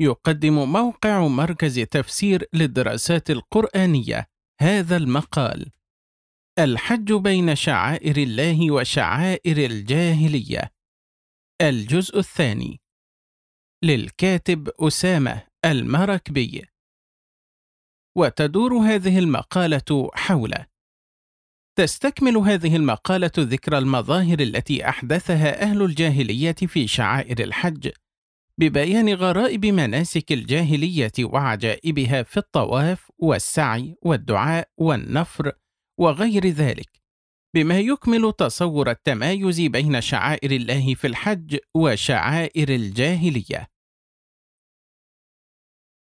يقدم موقع مركز تفسير للدراسات القرآنية هذا المقال. الحج بين شعائر الله وشعائر الجاهلية. الجزء الثاني. للكاتب أسامة المركبي. وتدور هذه المقالة حول. تستكمل هذه المقالة ذكر المظاهر التي أحدثها أهل الجاهلية في شعائر الحج. ببيان غرائب مناسك الجاهلية وعجائبها في الطواف والسعي والدعاء والنفر وغير ذلك بما يكمل تصور التمايز بين شعائر الله في الحج وشعائر الجاهلية.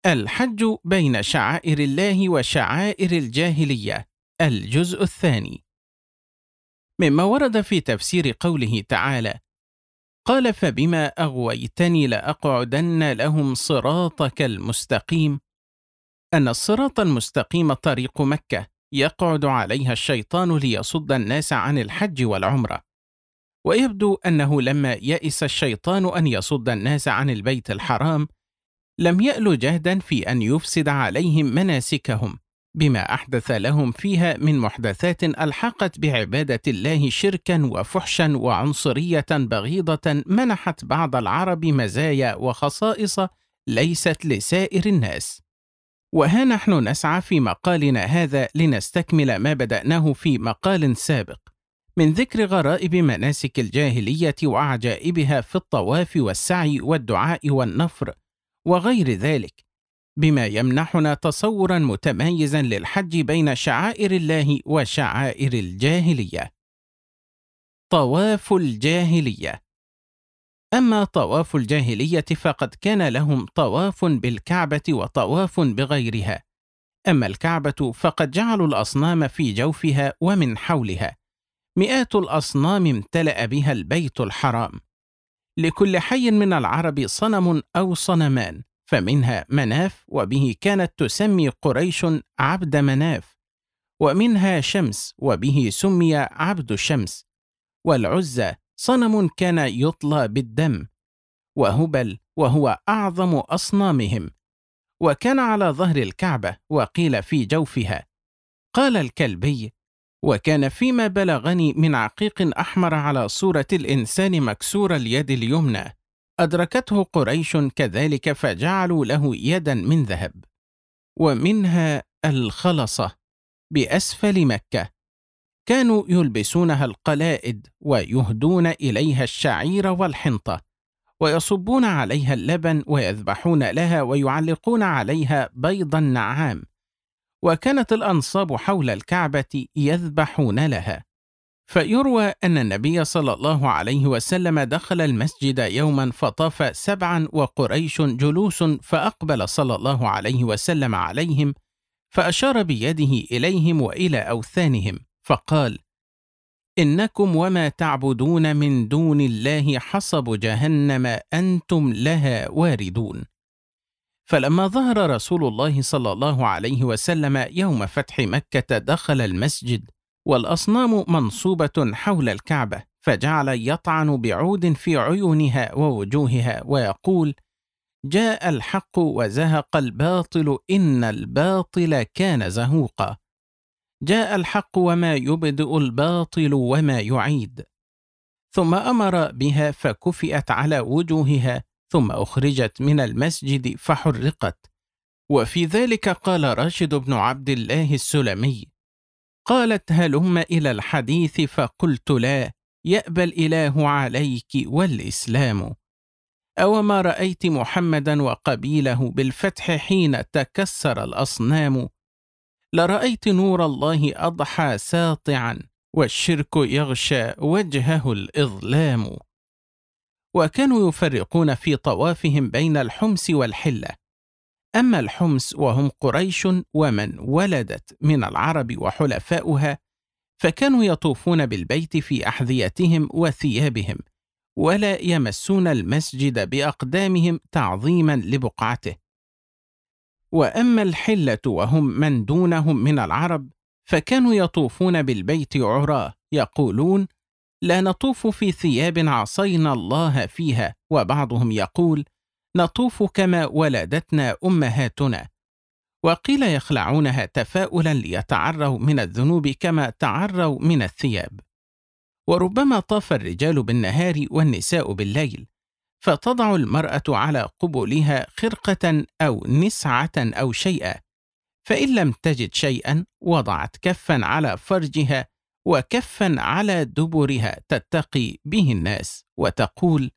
الحج بين شعائر الله وشعائر الجاهلية الجزء الثاني. مما ورد في تفسير قوله تعالى قال فبما أغويتني لأقعدن لهم صراطك المستقيم. أن الصراط المستقيم طريق مكة يقعد عليها الشيطان ليصد الناس عن الحج والعمرة. ويبدو أنه لما يئس الشيطان أن يصد الناس عن البيت الحرام لم يأل جهدا في أن يفسد عليهم مناسكهم. بما أحدث لهم فيها من محدثات ألحقت بعبادة الله شركا وفحشا وعنصرية بغيضة منحت بعض العرب مزايا وخصائص ليست لسائر الناس. وها نحن نسعى في مقالنا هذا لنستكمل ما بدأناه في مقال سابق. من ذكر غرائب مناسك الجاهلية وعجائبها في الطواف والسعي والدعاء والنفر وغير ذلك بما يمنحنا تصورا متميزا للحج بين شعائر الله وشعائر الجاهلية. طواف الجاهلية. أما طواف الجاهلية فقد كان لهم طواف بالكعبة وطواف بغيرها. أما الكعبة فقد جعلوا الأصنام في جوفها ومن حولها. مئات الأصنام امتلأ بها البيت الحرام. لكل حي من العرب صنم أو صنمان. فمنها مناف وبه كانت تسمي قريش عبد مناف. ومنها شمس وبه سمي عبد الشمس والعزى صنم كان يطلى بالدم. وهبل وهو أعظم أصنامهم. وكان على ظهر الكعبة وقيل في جوفها. قال الكلبي وكان فيما بلغني من عقيق أحمر على صورة الإنسان مكسور اليد اليمنى. أدركته قريش كذلك فجعلوا له يدا من ذهب ومنها الخلصة بأسفل مكة. كانوا يلبسونها القلائد ويهدون إليها الشعير والحنطة ويصبون عليها اللبن ويذبحون لها ويعلقون عليها بيض النعام. وكانت الأنصاب حول الكعبة يذبحون لها. فيروى أن النبي صلى الله عليه وسلم دخل المسجد يوما فطاف سبعا وقريش جلوس فأقبل صلى الله عليه وسلم عليهم فأشار بيده إليهم وإلى أوثانهم فقال: إنكم وما تعبدون من دون الله حصب جهنم أنتم لها واردون. فلما ظهر رسول الله صلى الله عليه وسلم يوم فتح مكة دخل المسجد والأصنام منصوبة حول الكعبة فجعل يطعن بعود في عيونها ووجوهها ويقول جاء الحق وزهق الباطل إن الباطل كان زهوقا. جاء الحق وما يبدئ الباطل وما يعيد. ثم أمر بها فكفئت على وجوهها ثم أخرجت من المسجد فحرقت. وفي ذلك قال راشد بن عبد الله السلمي قالت هلم إلى الحديث؟ فقلت لا يأبى الإله عليك والإسلام. أوما رأيت محمدا وقبيله بالفتح حين تكسر الأصنام. لرأيت نور الله أضحى ساطعا والشرك يغشى وجهه الإظلام. وكانوا يفرقون في طوافهم بين الحمس والحلة. أما الحمس وهم قريش ومن ولدت من العرب وحلفاؤها فكانوا يطوفون بالبيت في أحذيتهم وثيابهم ولا يمسون المسجد بأقدامهم تعظيما لبقعته. وأما الحلة وهم من دونهم من العرب فكانوا يطوفون بالبيت عراه يقولون لا نطوف في ثياب عصينا الله فيها. وبعضهم يقول نطوف كما ولدتنا أمهاتنا. وقيل يخلعونها تفاؤلا ليتعروا من الذنوب كما تعروا من الثياب. وربما طاف الرجال بالنهار والنساء بالليل فتضع المرأة على قبولها خرقة أو نسعة أو شيئا فإن لم تجد شيئا وضعت كفا على فرجها وكفا على دبرها تتقي به الناس وتقول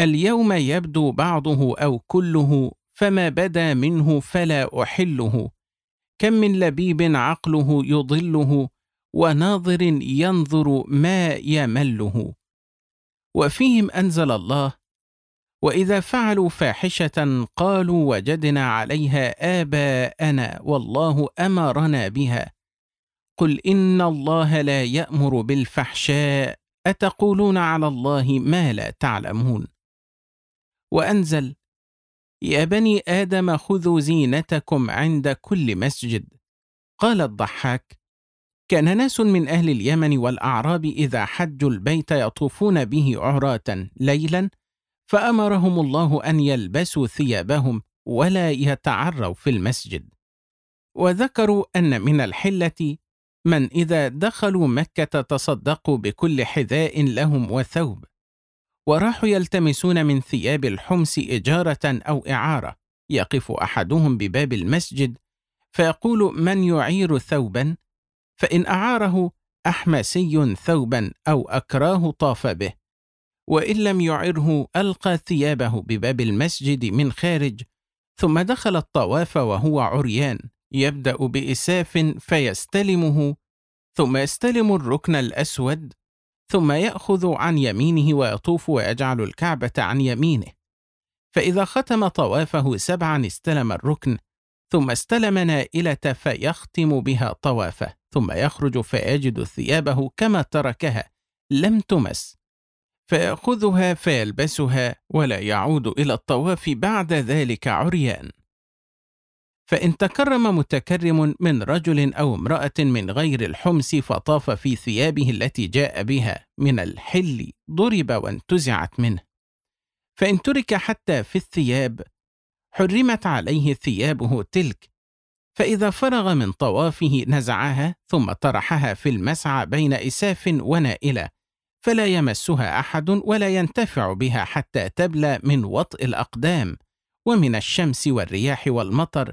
اليوم يبدو بعضه أو كله فما بدا منه فلا أحله. كم من لبيب عقله يضله وناظر ينظر ما يمله. وفيهم أنزل الله وإذا فعلوا فاحشة قالوا وجدنا عليها آباءنا والله أمرنا بها. قل إن الله لا يأمر بالفحشاء أتقولون على الله ما لا تعلمون؟ وأنزل يا بني آدم خذوا زينتكم عند كل مسجد. قال الضحاك كان ناس من أهل اليمن والأعراب إذا حجوا البيت يطوفون به عراة ليلا فأمرهم الله أن يلبسوا ثيابهم ولا يتعروا في المسجد. وذكروا أن من الحلة من إذا دخلوا مكة تصدقوا بكل حذاء لهم وثوب. وراحوا يلتمسون من ثياب الحمص إجارة أو إعارة يقف أحدهم بباب المسجد فيقول من يعير ثوبا؟ فإن أعاره أحمسي ثوبا أو أكراه طاف به وإن لم يعره ألقى ثيابه بباب المسجد من خارج ثم دخل الطواف وهو عريان يبدأ بإساف فيستلمه ثم يستلم الركن الأسود ثم يأخذ عن يمينه ويطوف ويجعل الكعبة عن يمينه. فإذا ختم طوافه سبعا استلم الركن ثم استلم نائلة فيختم بها طوافه ثم يخرج فيجد ثيابه كما تركها لم تمس. فيأخذها فيلبسها ولا يعود إلى الطواف بعد ذلك عريان. فإن تكرم متكرم من رجل أو امرأة من غير الحمس فطاف في ثيابه التي جاء بها من الحل ضرب وانتزعت منه. فإن ترك حتى في الثياب حرمت عليه ثيابه تلك. فإذا فرغ من طوافه نزعها ثم طرحها في المسعى بين إساف ونائلة فلا يمسها أحد ولا ينتفع بها حتى تبلى من وطء الأقدام ومن الشمس والرياح والمطر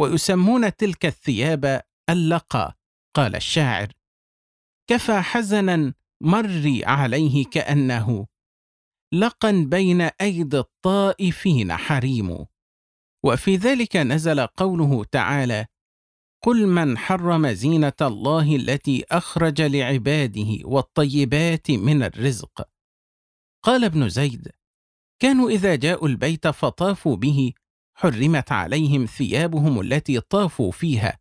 ويسمون تلك الثياب اللقى قال الشاعر كفى حزنا مري عليه كأنه لقا بين أيدي الطائفين حريم. وفي ذلك نزل قوله تعالى قل من حرم زينة الله التي أخرج لعباده والطيبات من الرزق. قال ابن زيد كانوا إذا جاءوا البيت فطافوا به حرمت عليهم ثيابهم التي طافوا فيها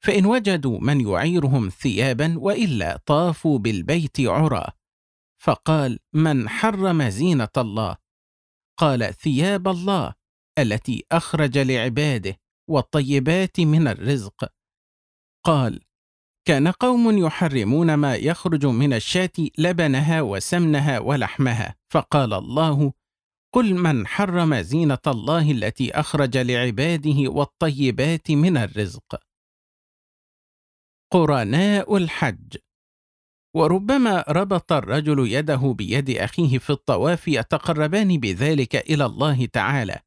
فإن وجدوا من يعيرهم ثيابا وإلا طافوا بالبيت عرى. فقال من حرم زينة الله؟ قال ثياب الله التي أخرج لعباده والطيبات من الرزق. قال كان قوم يحرمون ما يخرج من الشاة لبنها وسمنها ولحمها. فقال الله قل من حرم زينه الله التي اخرج لعباده والطيبات من الرزق؟ قرناء الحج. وربما ربط الرجل يده بيد اخيه في الطواف يتقربان بذلك إلى الله تعالى.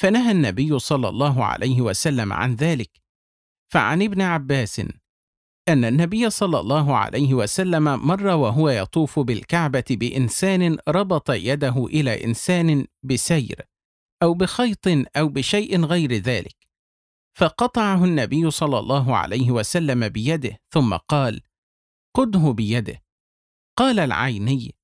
فنهى النبي صلى الله عليه وسلم عن ذلك. فعن ابن عباس أن النبي صلى الله عليه وسلم مر وهو يطوف بالكعبة بإنسان ربط يده إلى إنسان بسير أو بخيط أو بشيء غير ذلك. فقطعه النبي صلى الله عليه وسلم بيده ثم قال قده بيده. قال العيني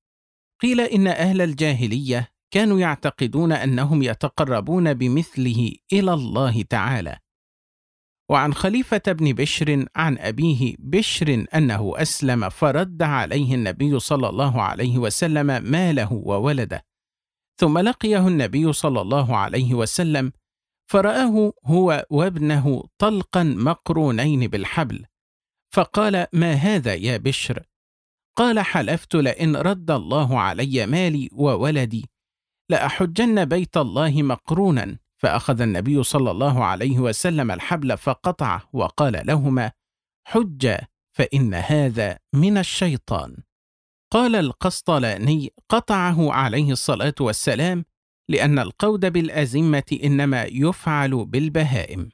قيل إن أهل الجاهلية كانوا يعتقدون أنهم يتقربون بمثله إلى الله تعالى. وعن خليفة بن بشر عن أبيه بشر أنه أسلم فرد عليه النبي صلى الله عليه وسلم ماله وولده. ثم لقيه النبي صلى الله عليه وسلم فرآه هو وابنه طلقا مقرونين بالحبل. فقال ما هذا يا بشر؟ قال حلفت لئن رد الله علي مالي وولدي. لأحجن بيت الله مقرونا. فأخذ النبي صلى الله عليه وسلم الحبل فقطعه وقال لهما حج فإن هذا من الشيطان. قال القسطلاني قطعه عليه الصلاة والسلام لأن القود بالأزمة إنما يفعل بالبهائم.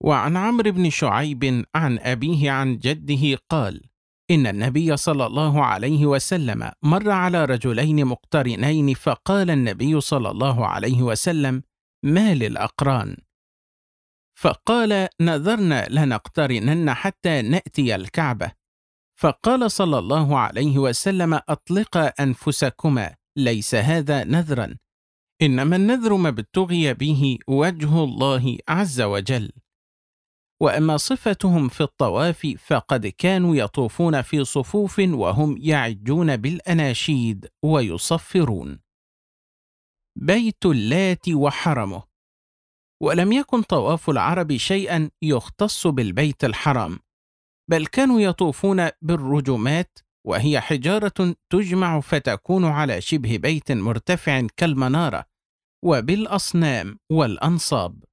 وعن عمرو بن شعيب عن أبيه عن جده قال إن النبي صلى الله عليه وسلم مر على رجلين مقترنين فقال النبي صلى الله عليه وسلم ما للأقران. فقال نذرنا لنقترنن حتى نأتي الكعبة. فقال صلى الله عليه وسلم أطلقا أنفسكما ليس هذا نذرا. إنما النذر ما ابتغي به وجه الله عز وجل. وأما صفتهم في الطواف فقد كانوا يطوفون في صفوف وهم يعجون بالأناشيد ويصفرون. بيت اللات وحرمه. ولم يكن طواف العرب شيئا يختص بالبيت الحرام بل كانوا يطوفون بالرجمات وهي حجارة تجمع فتكون على شبه بيت مرتفع كالمنارة وبالأصنام والأنصاب.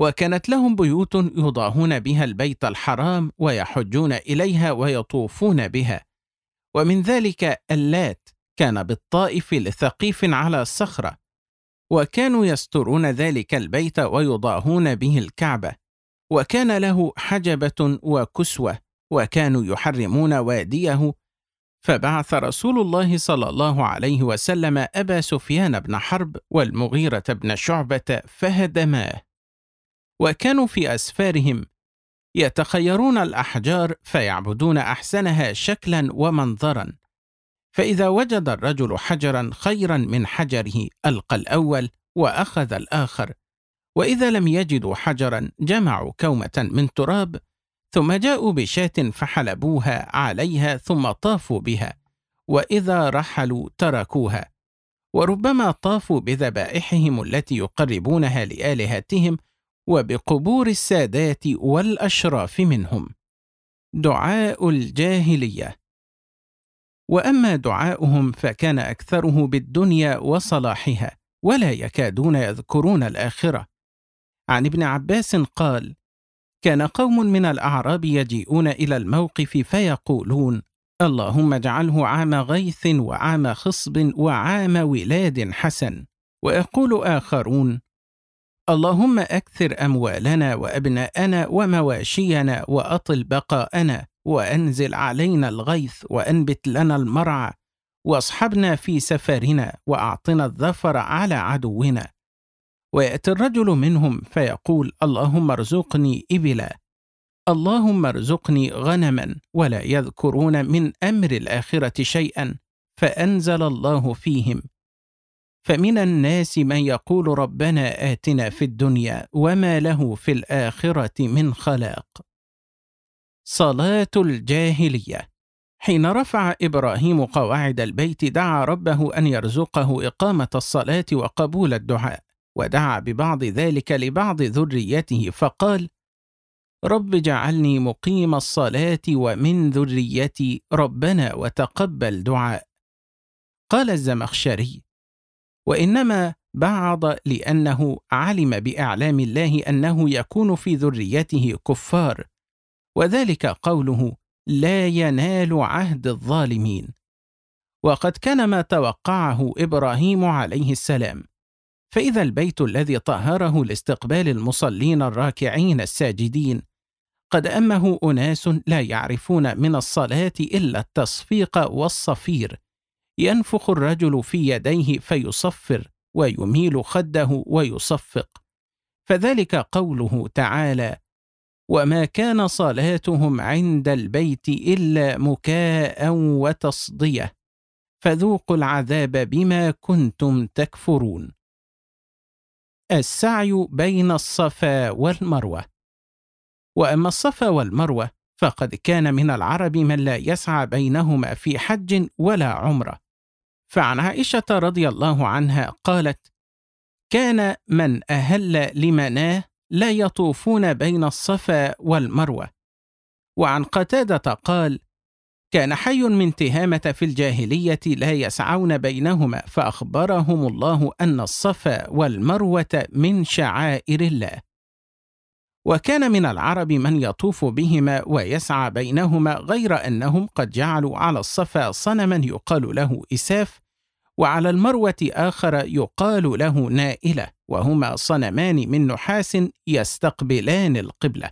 وكانت لهم بيوت يضاهون بها البيت الحرام ويحجون إليها ويطوفون بها. ومن ذلك اللات كان بالطائف لثقيف على الصخرة وكانوا يسترون ذلك البيت ويضاهون به الكعبة وكان له حجبة وكسوة وكانوا يحرمون واديه فبعث رسول الله صلى الله عليه وسلم أبا سفيان بن حرب والمغيرة بن شعبة فهدماه وكانوا في أسفارهم يتخيرون الأحجار فيعبدون أحسنها شكلا ومنظرا. فإذا وجد الرجل حجرا خيرا من حجره ألقى الأول وأخذ الآخر. وإذا لم يجدوا حجرا جمعوا كومة من تراب ثم جاءوا بشاة فحلبوها عليها ثم طافوا بها. وإذا رحلوا تركوها. وربما طافوا بذبائحهم التي يقربونها لآلهتهم وبقبور السادات والأشراف منهم. دعاء الجاهلية. وأما دعاؤهم فكان أكثره بالدنيا وصلاحها ولا يكادون يذكرون الآخرة. عن ابن عباس قال كان قوم من الأعراب يجيئون إلى الموقف فيقولون اللهم اجعله عام غيث وعام خصب وعام ولاد حسن. ويقول آخرون اللهم أكثر أموالنا وأبناءنا ومواشينا وأطل بقاءنا. وأنزل علينا الغيث وأنبت لنا المرعى واصحبنا في سفرنا وأعطنا الظفر على عدونا. ويأتي الرجل منهم فيقول اللهم ارزقني إبلا. اللهم ارزقني غنما ولا يذكرون من أمر الآخرة شيئا فأنزل الله فيهم. فمن الناس من يقول ربنا آتنا في الدنيا وما له في الآخرة من خلاق. صلاة الجاهلية. حين رفع إبراهيم قواعد البيت دعا ربه أن يرزقه إقامة الصلاة وقبول الدعاء ودعا ببعض ذلك لبعض ذريته فقال رب اجعلني مقيم الصلاة ومن ذريتي ربنا وتقبل دعاء. قال الزمخشري وإنما بعض لأنه علم بأعلام الله أنه يكون في ذريته كفار وذلك قوله لا ينال عهد الظالمين. وقد كان ما توقعه إبراهيم عليه السلام. فإذا البيت الذي طهره لاستقبال المصلين الراكعين الساجدين قد أمه أناس لا يعرفون من الصلاة إلا التصفيق والصفير. ينفخ الرجل في يديه فيصفر ويميل خده ويصفق. فذلك قوله تعالى وما كان صلاتهم عند البيت إلا مكاء وتصدية فذوقوا العذاب بما كنتم تكفرون. السعي بين الصفا والمروة. وأما الصفا والمروة فقد كان من العرب من لا يسعى بينهما في حج ولا عمرة. فعن عائشة رضي الله عنها قالت كان من أهل لمناه لا يطوفون بين الصفا والمروة. وعن قتادة قال كان حي من تهامة في الجاهلية لا يسعون بينهما فأخبرهم الله أن الصفا والمروة من شعائر الله. وكان من العرب من يطوف بهما ويسعى بينهما غير أنهم قد جعلوا على الصفا صنما يقال له إساف وعلى المروة آخر يقال له نائلة. وهما صنمان من نحاس يستقبلان القبلة.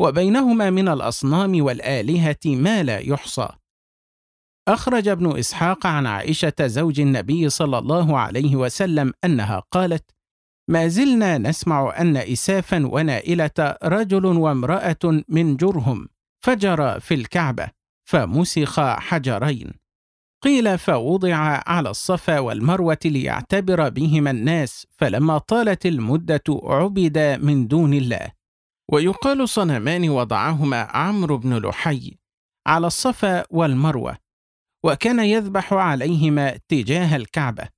وبينهما من الأصنام والآلهة ما لا يحصى. أخرج ابن إسحاق عن عائشة زوج النبي صلى الله عليه وسلم أنها قالت ما زلنا نسمع أن إسافا ونائلة رجل وامرأة من جرهم فجر في الكعبة فمسخ حجرين قيل فوضع على الصفا والمروة ليعتبر بهما الناس فلما طالت المدة عبد من دون الله. ويقال صنمان وضعهما عمرو بن لحي على الصفا والمروة وكان يذبح عليهما تجاه الكعبة.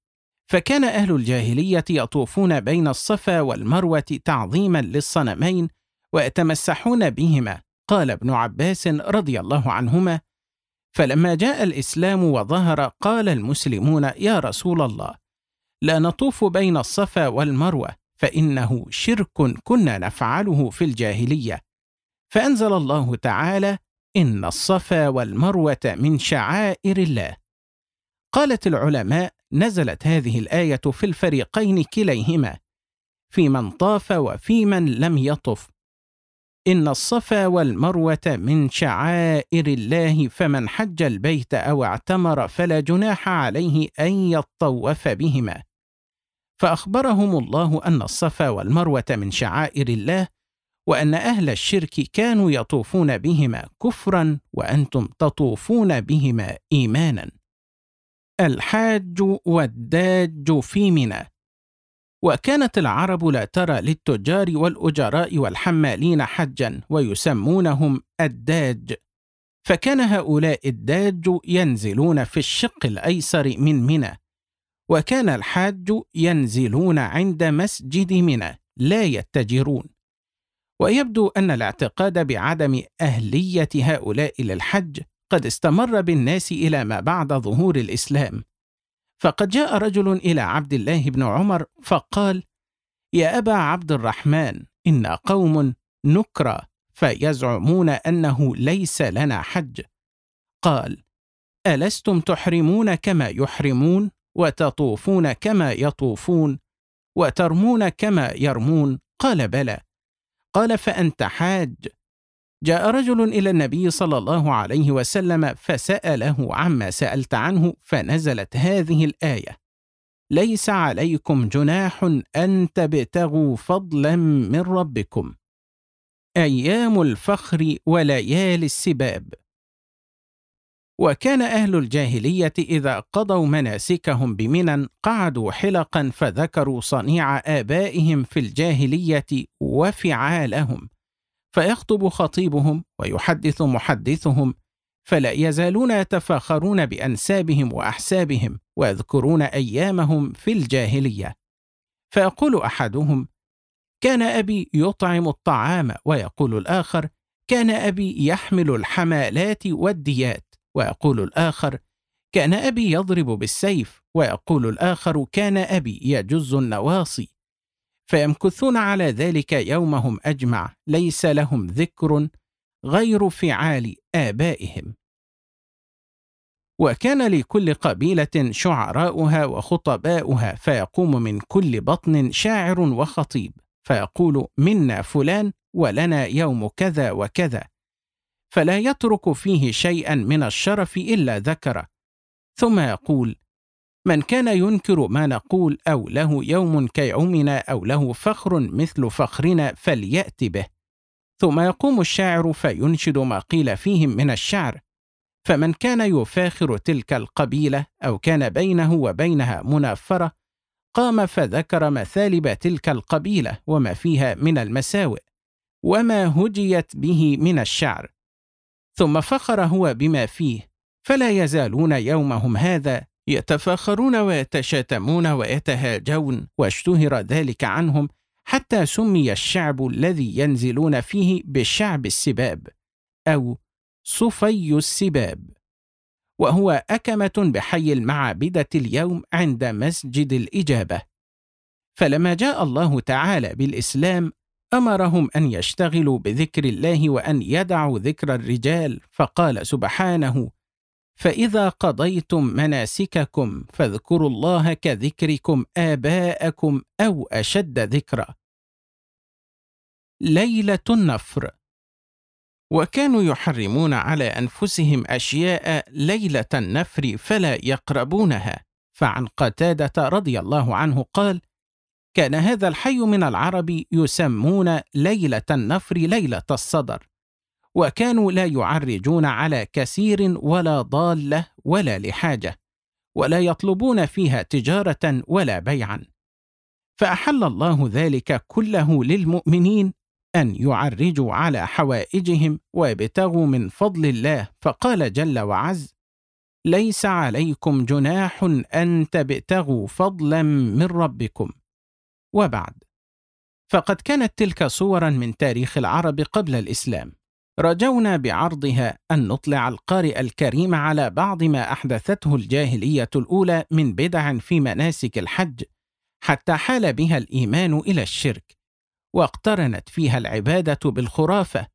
فكان أهل الجاهلية يطوفون بين الصفا والمروة تعظيما للصنمين ويتمسحون بهما. قال ابن عباس رضي الله عنهما فلما جاء الإسلام وظهر قال المسلمون يا رسول الله لا نطوف بين الصفا والمروة فإنه شرك كنا نفعله في الجاهلية. فأنزل الله تعالى إن الصفا والمروة من شعائر الله. قالت العلماء نزلت هذه الآية في الفريقين كليهما في من طاف وفي من لم يطف. إن الصفا والمروة من شعائر الله فمن حج البيت أو اعتمر فلا جناح عليه أن يطوف بهما. فأخبرهم الله أن الصفا والمروة من شعائر الله وأن أهل الشرك كانوا يطوفون بهما كفرا وأنتم تطوفون بهما إيمانا. الحاج والداج في منى. وكانت العرب لا ترى للتجار والأجراء والحمالين حجا ويسمونهم الداج. فكان هؤلاء الداج ينزلون في الشق الأيسر من منى وكان الحاج ينزلون عند مسجد منى لا يتجرون. ويبدو أن الاعتقاد بعدم أهلية هؤلاء للحج قد استمر بالناس إلى ما بعد ظهور الإسلام. فقد جاء رجل إلى عبد الله بن عمر فقال يا أبا عبد الرحمن ان قوم نكرى فيزعمون أنه ليس لنا حج. قال ألستم تحرمون كما يحرمون وتطوفون كما يطوفون وترمون كما يرمون؟ قال بلى. قال فأنت حاج. جاء رجل إلى النبي صلى الله عليه وسلم فسأله عما سألت عنه فنزلت هذه الآية ليس عليكم جناح أن تبتغوا فضلا من ربكم أيام الفخر وليالي السباب. وكان أهل الجاهلية إذا قضوا مناسكهم بمنى قعدوا حلقا فذكروا صنيع آبائهم في الجاهلية وفعالهم. فيخطب خطيبهم ويحدث محدثهم فلا يزالون يتفاخرون بأنسابهم وأحسابهم ويذكرون أيامهم في الجاهلية. فيقول أحدهم كان أبي يطعم الطعام ويقول الآخر كان أبي يحمل الحمالات والديات ويقول الآخر كان أبي يضرب بالسيف ويقول الآخر كان أبي يجز النواصي فيمكثون على ذلك يومهم أجمع ليس لهم ذكر غير فعال آبائهم. وكان لكل قبيلة شعراؤها وخطباؤها فيقوم من كل بطن شاعر وخطيب فيقول منا فلان ولنا يوم كذا وكذا فلا يترك فيه شيئا من الشرف إلا ذكره ثم يقول من كان ينكر ما نقول أو له يوم كيومنا أو له فخر مثل فخرنا فليأت به. ثم يقوم الشاعر فينشد ما قيل فيهم من الشعر. فمن كان يفاخر تلك القبيلة أو كان بينه وبينها منافرة قام فذكر مثالب تلك القبيلة وما فيها من المساوئ وما هجيت به من الشعر. ثم فخر هو بما فيه فلا يزالون يومهم هذا يتفاخرون ويتشاتمون ويتهاجون واشتهر ذلك عنهم حتى سمي الشعب الذي ينزلون فيه بشعب السباب أو صفي السباب. وهو أكمة بحي المعابدة اليوم عند مسجد الإجابة. فلما جاء الله تعالى بالإسلام أمرهم أن يشتغلوا بذكر الله وأن يدعوا ذكر الرجال فقال سبحانه فإذا قضيتم مناسككم فاذكروا الله كذكركم آباءكم أو أشد ذكرًا. ليلة النفر. وكانوا يحرمون على أنفسهم أشياء ليلة النفر فلا يقربونها. فعن قتادة رضي الله عنه قال كان هذا الحي من العرب يسمون ليلة النفر ليلة الصدر. وكانوا لا يعرجون على كثير ولا ضالة ولا لحاجة ولا يطلبون فيها تجارة ولا بيعا. فأحل الله ذلك كله للمؤمنين أن يعرجوا على حوائجهم ويبتغوا من فضل الله. فقال جل وعز ليس عليكم جناح أن تبتغوا فضلا من ربكم. وبعد. فقد كانت تلك صورا من تاريخ العرب قبل الإسلام. رجونا بعرضها أن نطلع القارئ الكريم على بعض ما أحدثته الجاهلية الأولى من بدع في مناسك الحج حتى حال بها الإيمان إلى الشرك. واقترنت فيها العبادة بالخرافة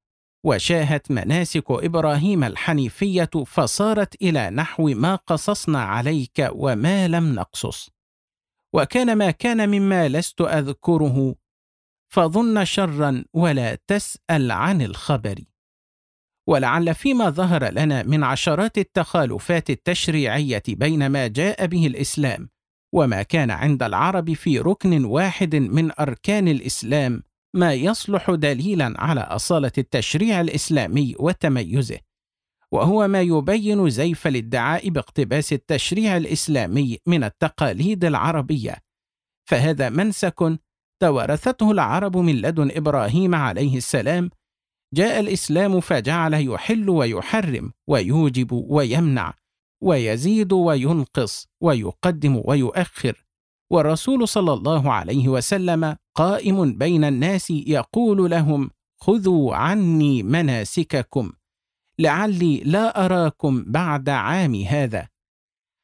وشاهت مناسك إبراهيم الحنيفية فصارت إلى نحو ما قصصنا عليك وما لم نقصص. وكان ما كان مما لست أذكره فظن شرا ولا تسأل عن الخبر. ولعل فيما ظهر لنا من عشرات التخالفات التشريعية بين ما جاء به الإسلام وما كان عند العرب في ركن واحد من أركان الإسلام ما يصلح دليلا على أصالة التشريع الإسلامي وتميزه وهو ما يبين زيف الادعاء باقتباس التشريع الإسلامي من التقاليد العربية. فهذا منسك توارثته العرب من لدن إبراهيم عليه السلام جاء الإسلام فجعل يحل ويحرم ويوجب ويمنع ويزيد وينقص ويقدم ويؤخر. والرسول صلى الله عليه وسلم قائم بين الناس يقول لهم خذوا عني مناسككم لعلي لا أراكم بعد عام هذا.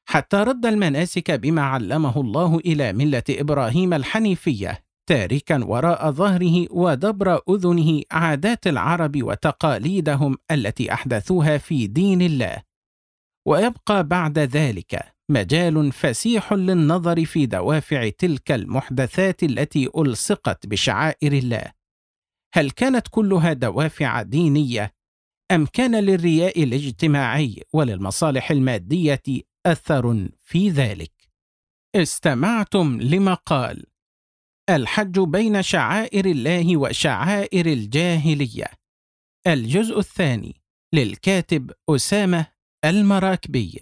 حتى رد المناسك بما علمه الله إلى ملة إبراهيم الحنيفية. تاركا وراء ظهره ودبر أذنه عادات العرب وتقاليدهم التي أحدثوها في دين الله. ويبقى بعد ذلك مجال فسيح للنظر في دوافع تلك المحدثات التي ألصقت بشعائر الله. هل كانت كلها دوافع دينية؟ أم كان للرياء الاجتماعي وللمصالح المادية أثر في ذلك؟ استمعتم لمقال الحج بين شعائر الله وشعائر الجاهلية. الجزء الثاني للكاتب أسامة المراكبي.